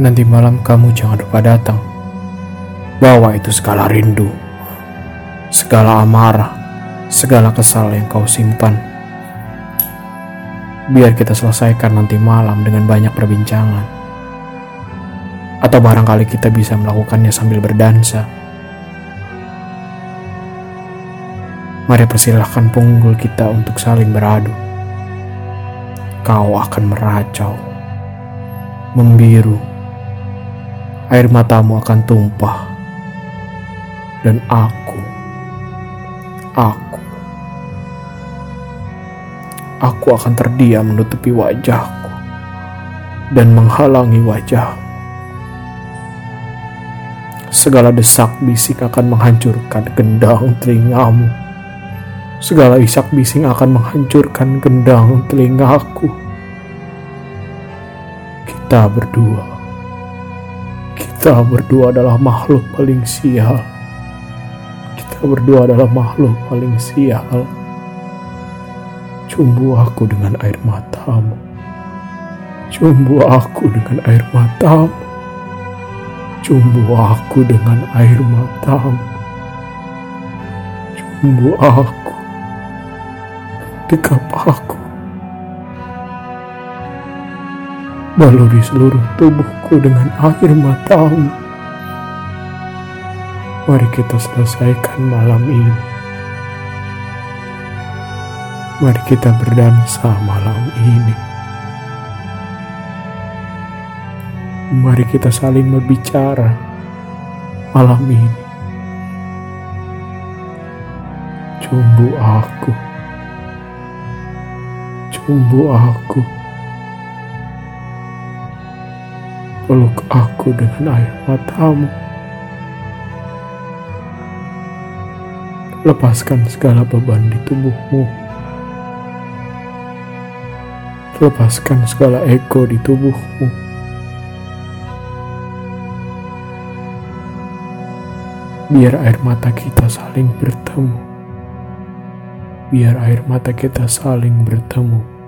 Nanti malam kamu jangan lupa datang. Bawa itu segala rindu, segala amarah, segala kesal yang kau simpan. Biar kita selesaikan nanti malam dengan banyak perbincangan. Atau barangkali kita bisa melakukannya sambil berdansa. Mari persilahkan punggul kita untuk saling beradu. Kau akan meracau, membiru, air matamu akan tumpah, dan aku, aku, aku akan terdiam menutupi wajahku dan menghalangi wajahmu. Segala desak bisik akan menghancurkan gendang telingamu. Segala isak bising akan menghancurkan gendang telingaku. Kita berdua, kita berdua adalah makhluk paling sial. Kita berdua adalah makhluk paling sial. Cumbu aku dengan air matamu. Cumbu aku dengan air matamu. Cumbu aku dengan air matamu. Cumbu aku. Dekap aku. Baluri seluruh tubuhku dengan air matamu. Mari kita selesaikan malam ini. Mari kita berdansa malam ini. Mari kita saling berbicara malam ini. Cumbu aku, cumbu aku, peluk aku dengan air matamu. Lepaskan segala beban di tubuhmu. Lepaskan segala ego di tubuhmu. biar air mata kita saling bertemu. Biar air mata kita saling bertemu.